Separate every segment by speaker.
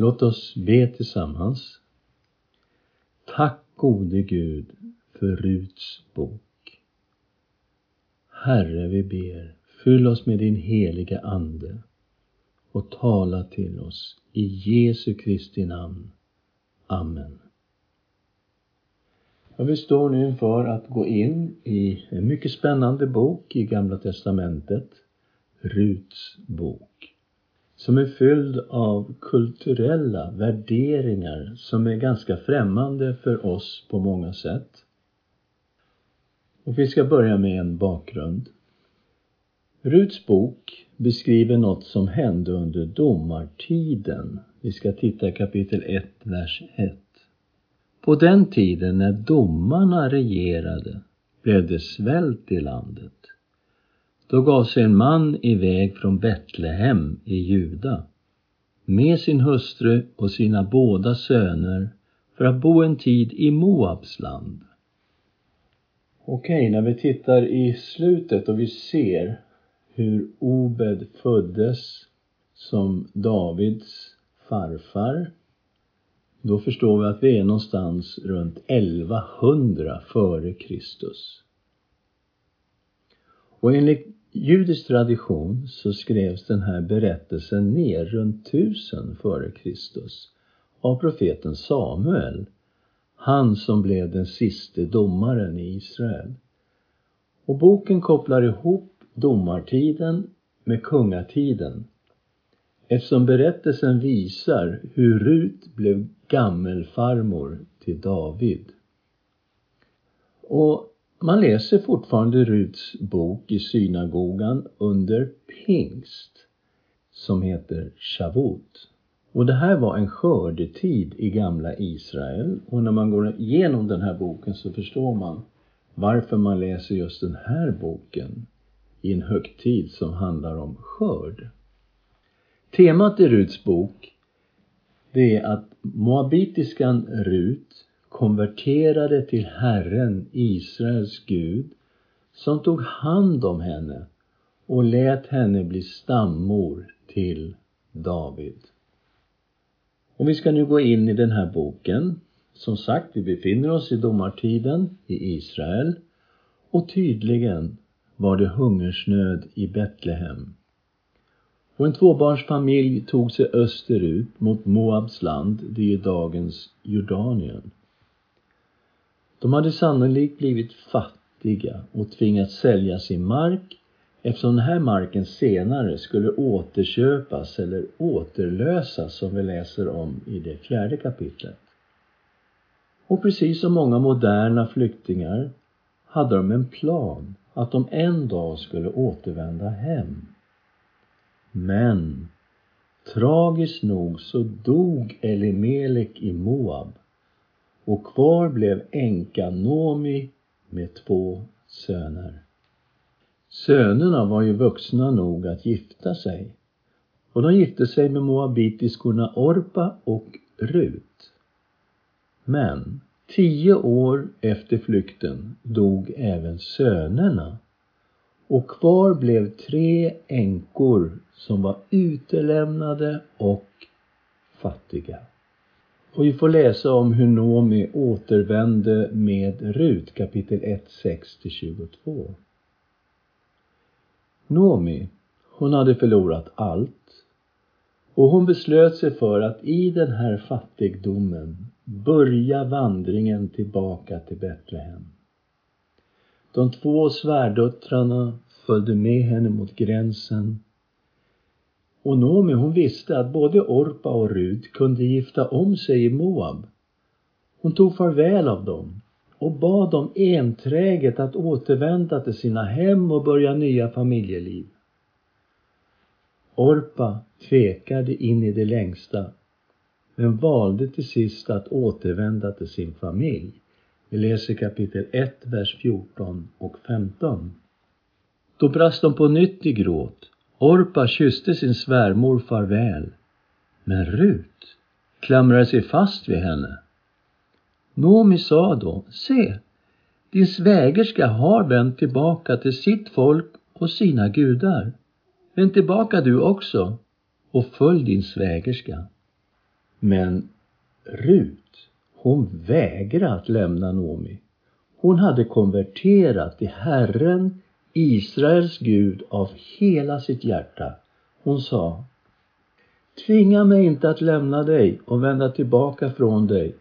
Speaker 1: Låt oss be tillsammans. Tack gode Gud för Ruts bok. Herre, vi ber, fyll oss med din heliga Ande och tala till oss i Jesu Kristi namn. Amen. Ja, vi står nu inför att gå in i en mycket spännande bok i Gamla Testamentet, Ruts bok, som är fylld av kulturella värderingar som är ganska främmande för oss på många sätt. Och vi ska börja med en bakgrund. Ruts bok beskriver något som hände under domartiden. Vi ska titta i kapitel 1, vers 1. På den tiden när domarna regerade blev det svält i landet. Då gav sig en man iväg från Betlehem i Juda med sin hustru och sina båda söner för att bo en tid i Moabs land. Okej, när vi tittar i slutet och vi ser hur Obed föddes som Davids farfar då förstår vi att vi är någonstans runt 1100 före Kristus. Och enligt judisk tradition så skrevs den här berättelsen ner runt 1000 före Kristus av profeten Samuel, han som blev den siste domaren i Israel. Och boken kopplar ihop domartiden med kungatiden eftersom berättelsen visar hur Rut blev gammelfarmor till David. Och man läser fortfarande Ruts bok i synagogan under pingst som heter Shavut. Och det här var en skördetid i gamla Israel och när man går igenom den här boken så förstår man varför man läser just den här boken i en högtid som handlar om skörd. Temat i Ruts bok det är att moabitiskan Rut konverterade till Herren, Israels Gud, som tog hand om henne och lät henne bli stammor till David. Och vi ska nu gå in i den här boken. Som sagt, vi befinner oss i domartiden i Israel och tydligen var det hungersnöd i Betlehem. Och en tvåbarnsfamilj tog sig österut mot Moabs land, det är dagens Jordanien. De hade sannolikt blivit fattiga och tvingats sälja sin mark eftersom den här marken senare skulle återköpas eller återlösas som vi läser om i det fjärde kapitlet. Och precis som många moderna flyktingar hade de en plan att de en dag skulle återvända hem. Men tragiskt nog så dog Elimelek i Moab och kvar blev änkan Nomi med två söner. Sönerna var ju vuxna nog att gifta sig och de gifte sig med moabitiskorna Orpa och Rut. Men tio år efter flykten dog även sönerna och kvar blev tre änkor som var utelämnade och fattiga. Och vi får läsa om hur Nomi återvände med Rut kapitel 1, 6-22. Nomi, hon hade förlorat allt och hon beslöt sig för att i den här fattigdomen börja vandringen tillbaka till Betlehem. De två svärdöttrarna följde med henne mot gränsen och Nomi hon visste att både Orpa och Rut kunde gifta om sig i Moab. Hon tog farväl av dem och bad dem enträget att återvända till sina hem och börja nya familjeliv. Orpa tvekade in i det längsta men valde till sist att återvända till sin familj. Vi läser kapitel 1, vers 14 och 15. Då brast de på nytt i gråt. Orpa kysste sin svärmor farväl. Men Rut klamrade sig fast vid henne. Nomi sa då, se, din svägerska har vänt tillbaka till sitt folk och sina gudar. Vänd tillbaka du också och följ din svägerska. Men Rut, hon vägrade att lämna Nomi. Hon hade konverterat till Herren, Israels Gud, av hela sitt hjärta. Hon sa Tvinga mig inte att lämna dig och vända tillbaka från dig.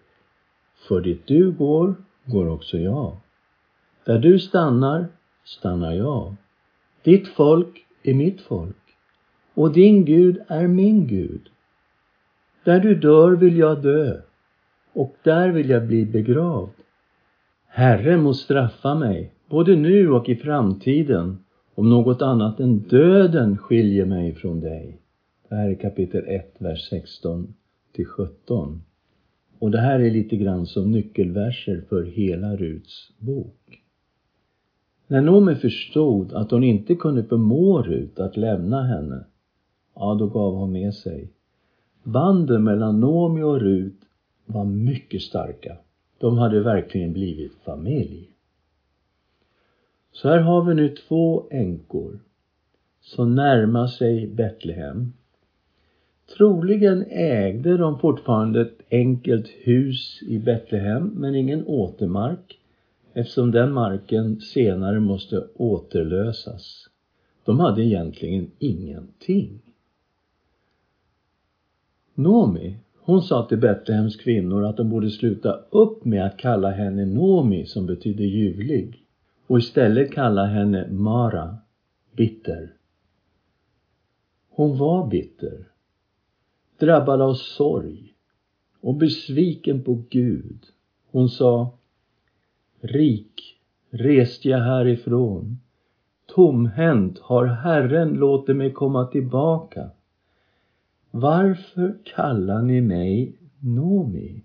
Speaker 1: För dit du går, går också jag. Där du stannar, stannar jag. Ditt folk är mitt folk och din Gud är min Gud. Där du dör vill jag dö och där vill jag bli begravd. Herre må straffa mig, både nu och i framtiden, om något annat än döden skiljer mig från dig. Det här är kapitel 1, vers 16 till 17. Och det här är lite grann som nyckelverser för hela Ruts bok. När Noomi förstod att hon inte kunde förmå Rut att lämna henne, ja, då gav hon med sig. Banden mellan Noomi och Rut var mycket starka. De hade verkligen blivit familj. Så här har vi nu två änkor som närmar sig Betlehem. Troligen ägde de fortfarande ett enkelt hus i Betlehem men ingen återmark eftersom den marken senare måste återlösas. De hade egentligen ingenting. Nomi, hon sa till Betlehems kvinnor att de borde sluta upp med att kalla henne Nomi som betyder ljuvlig och istället kalla henne Mara, bitter. Hon var bitter, drabbad av sorg och besviken på Gud. Hon sa Rik reste jag härifrån. Tomhänt har Herren låtit mig komma tillbaka. Varför kallar ni mig Nomi?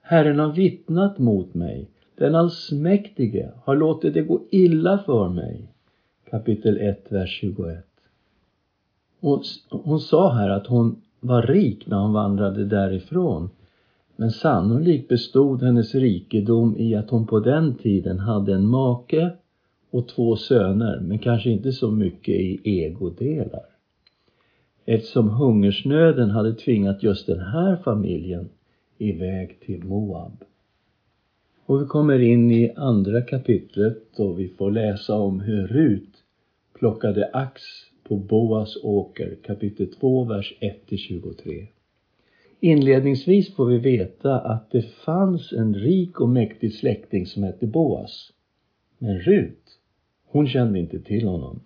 Speaker 1: Herren har vittnat mot mig. Den allsmäktige har låtit det gå illa för mig. Kapitel 1, vers 21. Hon, hon sa här att hon var rik när hon vandrade därifrån. Men sannolikt bestod hennes rikedom i att hon på den tiden hade en make och två söner, men kanske inte så mycket i egodelar. Eftersom hungersnöden hade tvingat just den här familjen iväg till Moab. Och vi kommer in i andra kapitlet och vi får läsa om hur Rut plockade ax på Boas åker, kapitel 2, vers 1 23. Inledningsvis får vi veta att det fanns en rik och mäktig släkting som hette Boas. Men Rut, hon kände inte till honom.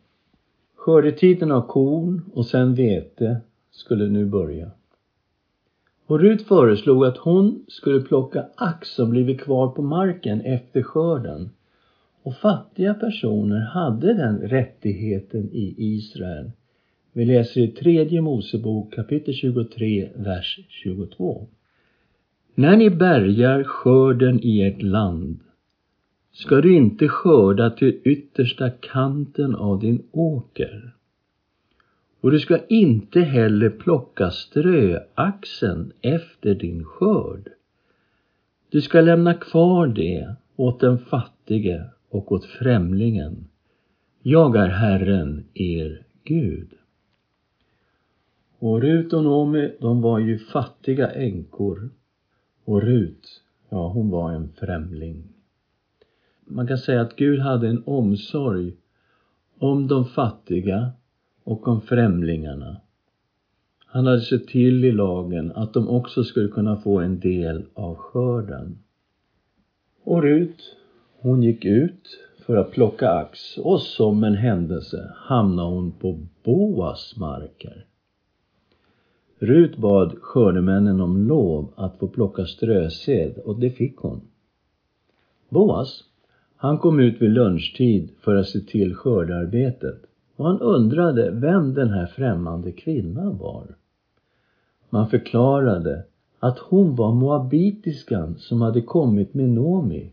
Speaker 1: Skördetiden av korn och sen vete skulle nu börja. Och Rut föreslog att hon skulle plocka ax som blivit kvar på marken efter skörden. Och fattiga personer hade den rättigheten i Israel. Vi läser i tredje Mosebok kapitel 23, vers 22. När ni bärgar skörden i ert land ska du inte skörda till yttersta kanten av din åker. Och du ska inte heller plocka ströaxen efter din skörd. Du ska lämna kvar det åt den fattige och åt främlingen. Jag är Herren, er Gud. Och Rut och Nomi, de var ju fattiga änkor. Och Rut, ja, hon var en främling. Man kan säga att Gud hade en omsorg om de fattiga och om främlingarna. Han hade sett till i lagen att de också skulle kunna få en del av skörden. Och Rut, hon gick ut för att plocka ax och som en händelse hamnade hon på Boas marker. Rut bad skördemännen om lov att få plocka strösed och det fick hon. Boas, han kom ut vid lunchtid för att se till skördearbetet och han undrade vem den här främmande kvinnan var. Man förklarade att hon var moabitiskan som hade kommit med Nomi.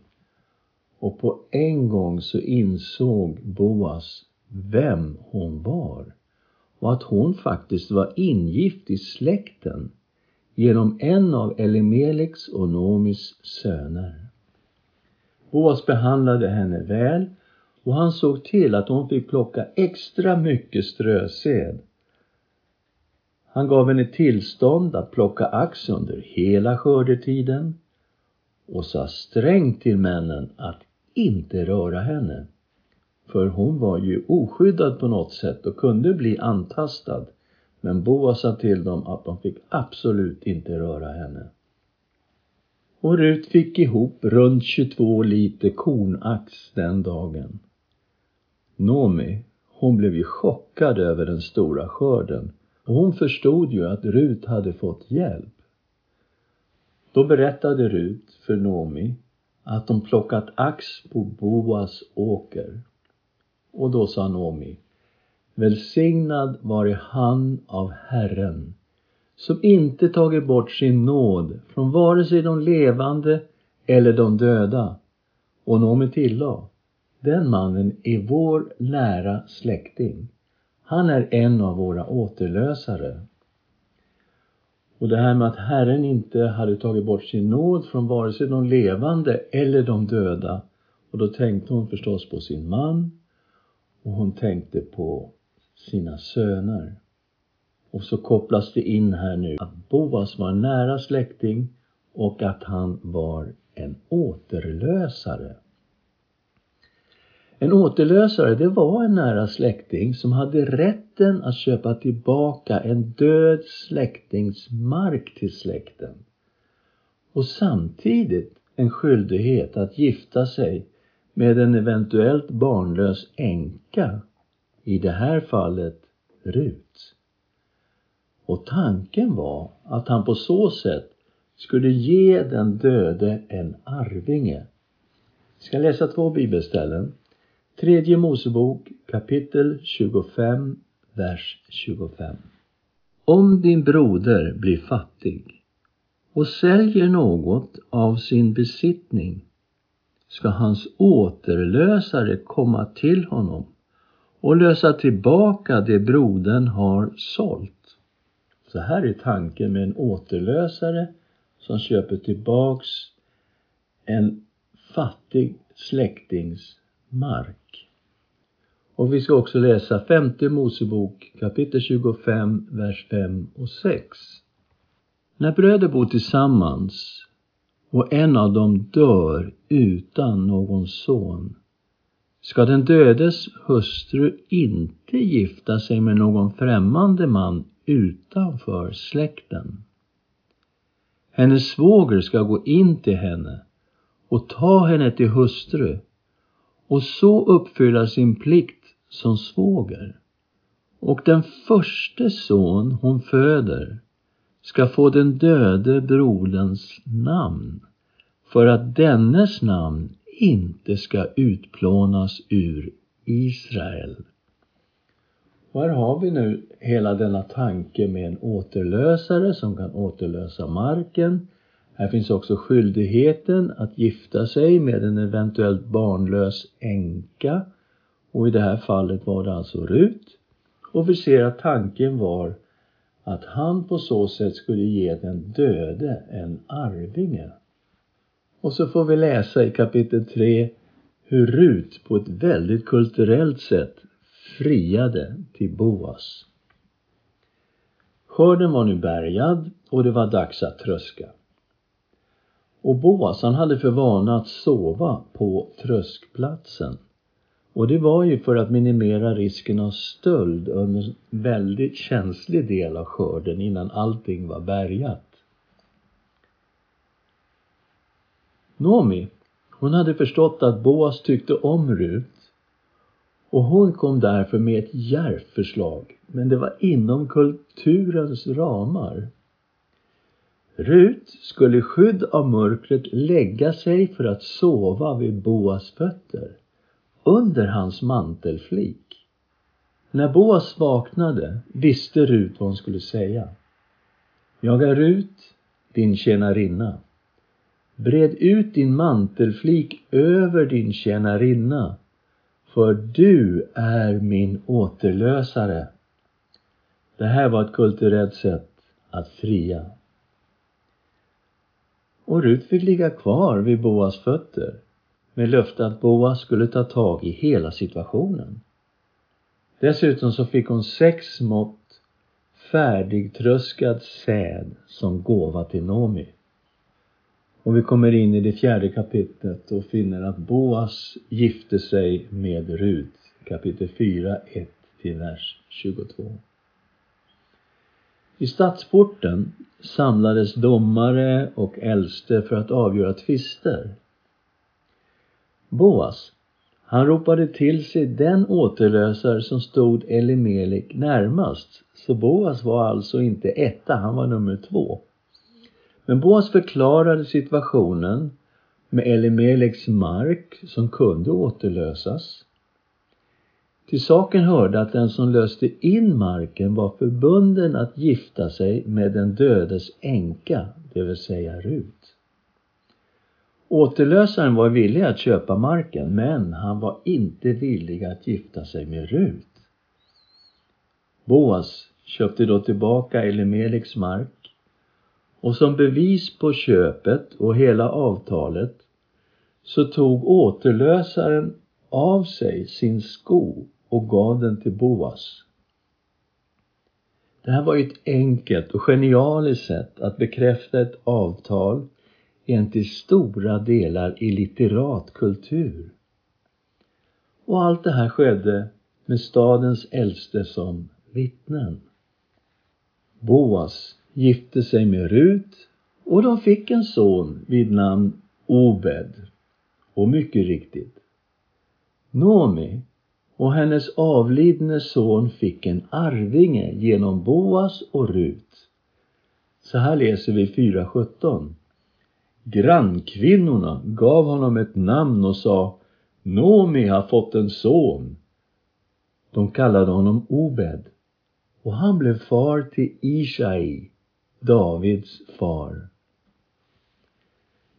Speaker 1: Och på en gång så insåg Boas vem hon var och att hon faktiskt var ingift i släkten genom en av Elimeleks och Nomis söner. Boas behandlade henne väl och han såg till att hon fick plocka extra mycket strösed. Han gav henne tillstånd att plocka ax under hela skördetiden och sa strängt till männen att inte röra henne. För hon var ju oskyddad på något sätt och kunde bli antastad. Men Boa sa till dem att de fick absolut inte röra henne. Och Rut fick ihop runt 22 liter kornax den dagen. Nomi, hon blev ju chockad över den stora skörden och hon förstod ju att Rut hade fått hjälp. Då berättade Rut för Nomi att de plockat ax på Boas åker. Och då sa Nomi, välsignad vare han av Herren som inte tagit bort sin nåd från vare sig de levande eller de döda. Och Nomi tillade, den mannen är vår nära släkting. Han är en av våra återlösare. Och det här med att Herren inte hade tagit bort sin nåd från vare sig de levande eller de döda. Och då tänkte hon förstås på sin man och hon tänkte på sina söner. Och så kopplas det in här nu att Boas var en nära släkting och att han var en återlösare. En återlösare, det var en nära släkting som hade rätten att köpa tillbaka en död släktings mark till släkten. Och samtidigt en skyldighet att gifta sig med en eventuellt barnlös änka. I det här fallet Rut. Och tanken var att han på så sätt skulle ge den döde en arvinge. Jag ska läsa två bibelställen. Tredje Mosebok kapitel 25, vers 25. Om din broder blir fattig och säljer något av sin besittning ska hans återlösare komma till honom och lösa tillbaka det brodern har sålt. Så här är tanken med en återlösare som köper tillbaks en fattig släktings mark. Och vi ska också läsa femte Mosebok kapitel 25, vers 5 och 6. När bröder bor tillsammans och en av dem dör utan någon son ska den dödes hustru inte gifta sig med någon främmande man utanför släkten. Hennes svåger ska gå in till henne och ta henne till hustru och så uppfylla sin plikt som svåger. Och den första son hon föder ska få den döde broderns namn för att dennes namn inte ska utplånas ur Israel. Och här har vi nu hela denna tanke med en återlösare som kan återlösa marken. Här finns också skyldigheten att gifta sig med en eventuellt barnlös änka. Och i det här fallet var det alltså Rut. Och vi ser att tanken var att han på så sätt skulle ge den döde en arvinge. Och så får vi läsa i kapitel 3 hur Rut på ett väldigt kulturellt sätt friade till Boas. Skörden var nu bärgad och det var dags att tröska. Och Boas han hade för vana att sova på tröskplatsen. Och det var ju för att minimera risken av stöld under en väldigt känslig del av skörden innan allting var bärgat. Nomi, hon hade förstått att Boas tyckte om Rut och hon kom därför med ett djärvt förslag, men det var inom kulturens ramar. Rut skulle i skydd av mörkret lägga sig för att sova vid Boas fötter, under hans mantelflik. När Boas vaknade visste Rut vad hon skulle säga. Jag är Rut, din tjänarinna. Bred ut din mantelflik över din tjänarinna, för du är min återlösare. Det här var ett kulturellt sätt att fria. Och Rut fick ligga kvar vid Boas fötter med löfte att Boas skulle ta tag i hela situationen. Dessutom så fick hon sex mått färdigtröskad säd som gåva till Nomi. Och vi kommer in i det fjärde kapitlet och finner att Boas gifte sig med Rut, kapitel 4, 1 till vers 22. I stadsporten samlades domare och äldste för att avgöra tvister. Boas, han ropade till sig den återlösare som stod Elimelek närmast. Så Boas var alltså inte etta, han var nummer två. Men Boas förklarade situationen med Elimeleks mark som kunde återlösas. Till saken hörde att den som löste in marken var förbunden att gifta sig med den dödes änka, det vill säga Rut. Återlösaren var villig att köpa marken, men han var inte villig att gifta sig med Rut. Boas köpte då tillbaka Elimeleks mark och som bevis på köpet och hela avtalet så tog återlösaren av sig sin sko och gav den till Boas. Det här var ju ett enkelt och genialiskt sätt att bekräfta ett avtal i en till stora delar illitterat kultur. Och allt det här skedde med stadens äldste som vittnen. Boas gifte sig med Rut och de fick en son vid namn Obed. Och mycket riktigt, Nomi och hennes avlidne son fick en arvinge genom Boas och Rut. Så här läser vi 4.17. Grannkvinnorna gav honom ett namn och sa Nomi har fått en son. De kallade honom Obed och han blev far till Ishai, Davids far.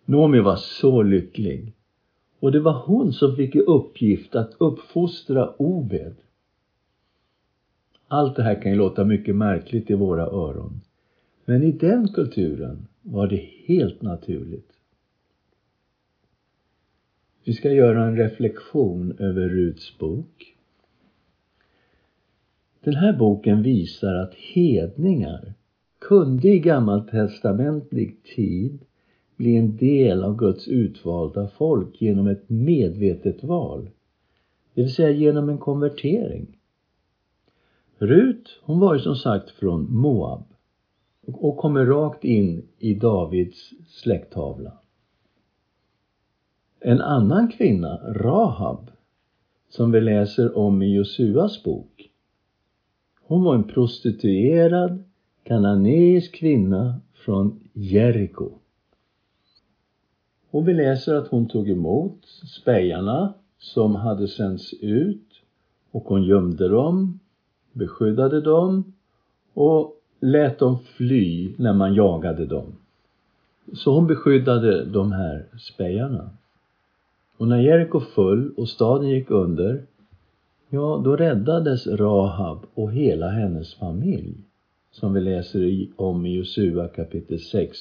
Speaker 1: Nomi var så lycklig och det var hon som fick i uppgift att uppfostra Obed. Allt det här kan ju låta mycket märkligt i våra öron. Men i den kulturen var det helt naturligt. Vi ska göra en reflektion över Ruts bok. Den här boken visar att hedningar kunde i gammaltestamentlig tid bli en del av Guds utvalda folk genom ett medvetet val. Det vill säga genom en konvertering. Rut, hon var ju som sagt från Moab och kommer rakt in i Davids släkttavla. En annan kvinna, Rahab, som vi läser om i Josuas bok. Hon var en prostituerad kananeisk kvinna från Jeriko. Och vi läser att hon tog emot spejarna som hade sänts ut och hon gömde dem, beskyddade dem och lät dem fly när man jagade dem. Så hon beskyddade de här spejarna. Och när Jeriko föll och staden gick under, ja, då räddades Rahab och hela hennes familj, som vi läser om i Josua kapitel 6,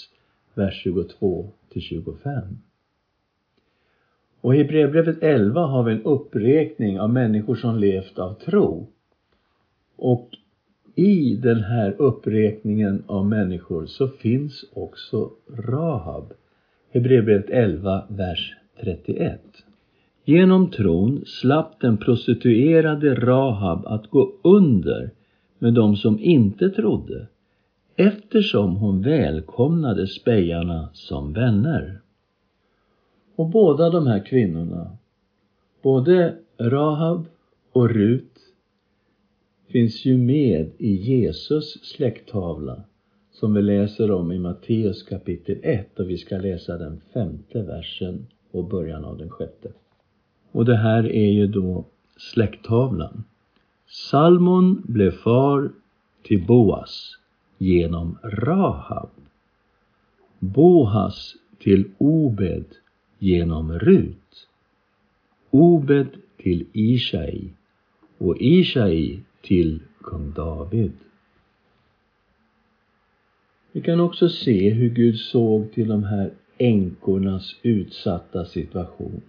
Speaker 1: vers 22 till 25. Och i Hebreerbrevet 11 har vi en uppräkning av människor som levt av tro. Och i den här uppräkningen av människor så finns också Rahab. Hebreerbrevet 11, vers 31. Genom tron slapp den prostituerade Rahab att gå under med de som inte trodde eftersom hon välkomnade spejarna som vänner. Och båda de här kvinnorna, både Rahab och Rut, finns ju med i Jesus släkttavla som vi läser om i Matteus kapitel 1 och vi ska läsa den femte versen och början av den sjätte. Och det här är ju då släkttavlan. Salmon blev far till Boas genom Rahab. Bohas till Obed genom Rut. Obed till Ishai och Ishai till kung David. Vi kan också se hur Gud såg till de här änkornas utsatta situation.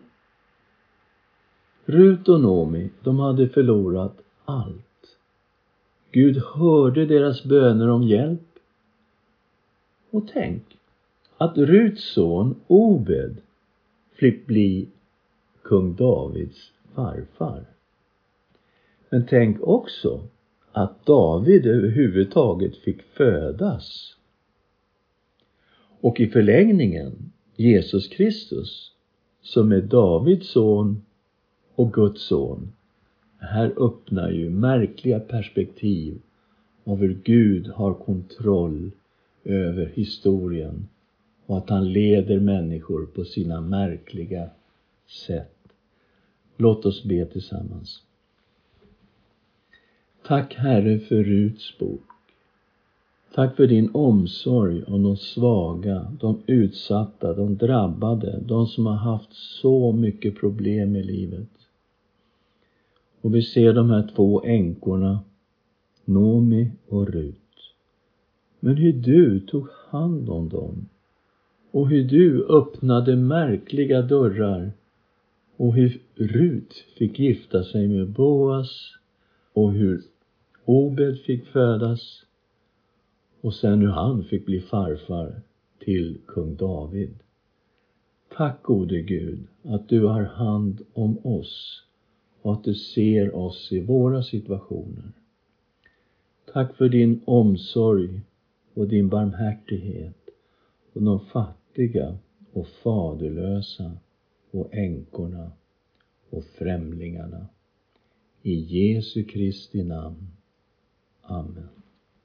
Speaker 1: Rut och Nomi, de hade förlorat allt. Gud hörde deras böner om hjälp. Och tänk att Ruts son Obed fick bli kung Davids farfar. Men tänk också att David överhuvudtaget fick födas. Och i förlängningen Jesus Kristus som är Davids son och Guds son. Här öppnar ju märkliga perspektiv av hur Gud har kontroll över historien och att han leder människor på sina märkliga sätt. Låt oss be tillsammans. Tack Herre för Ruts bok. Tack för din omsorg om de svaga, de utsatta, de drabbade, de som har haft så mycket problem i livet. Och vi ser de här två änkorna, Nomi och Rut. Men hur du tog hand om dem och hur du öppnade märkliga dörrar och hur Rut fick gifta sig med Boas och hur Obed fick födas och sen hur han fick bli farfar till kung David. Tack gode Gud att du har hand om oss och att du ser oss i våra situationer. Tack för din omsorg och din barmhärtighet och de fattiga och faderlösa och änkorna och främlingarna. I Jesu Kristi namn. Amen.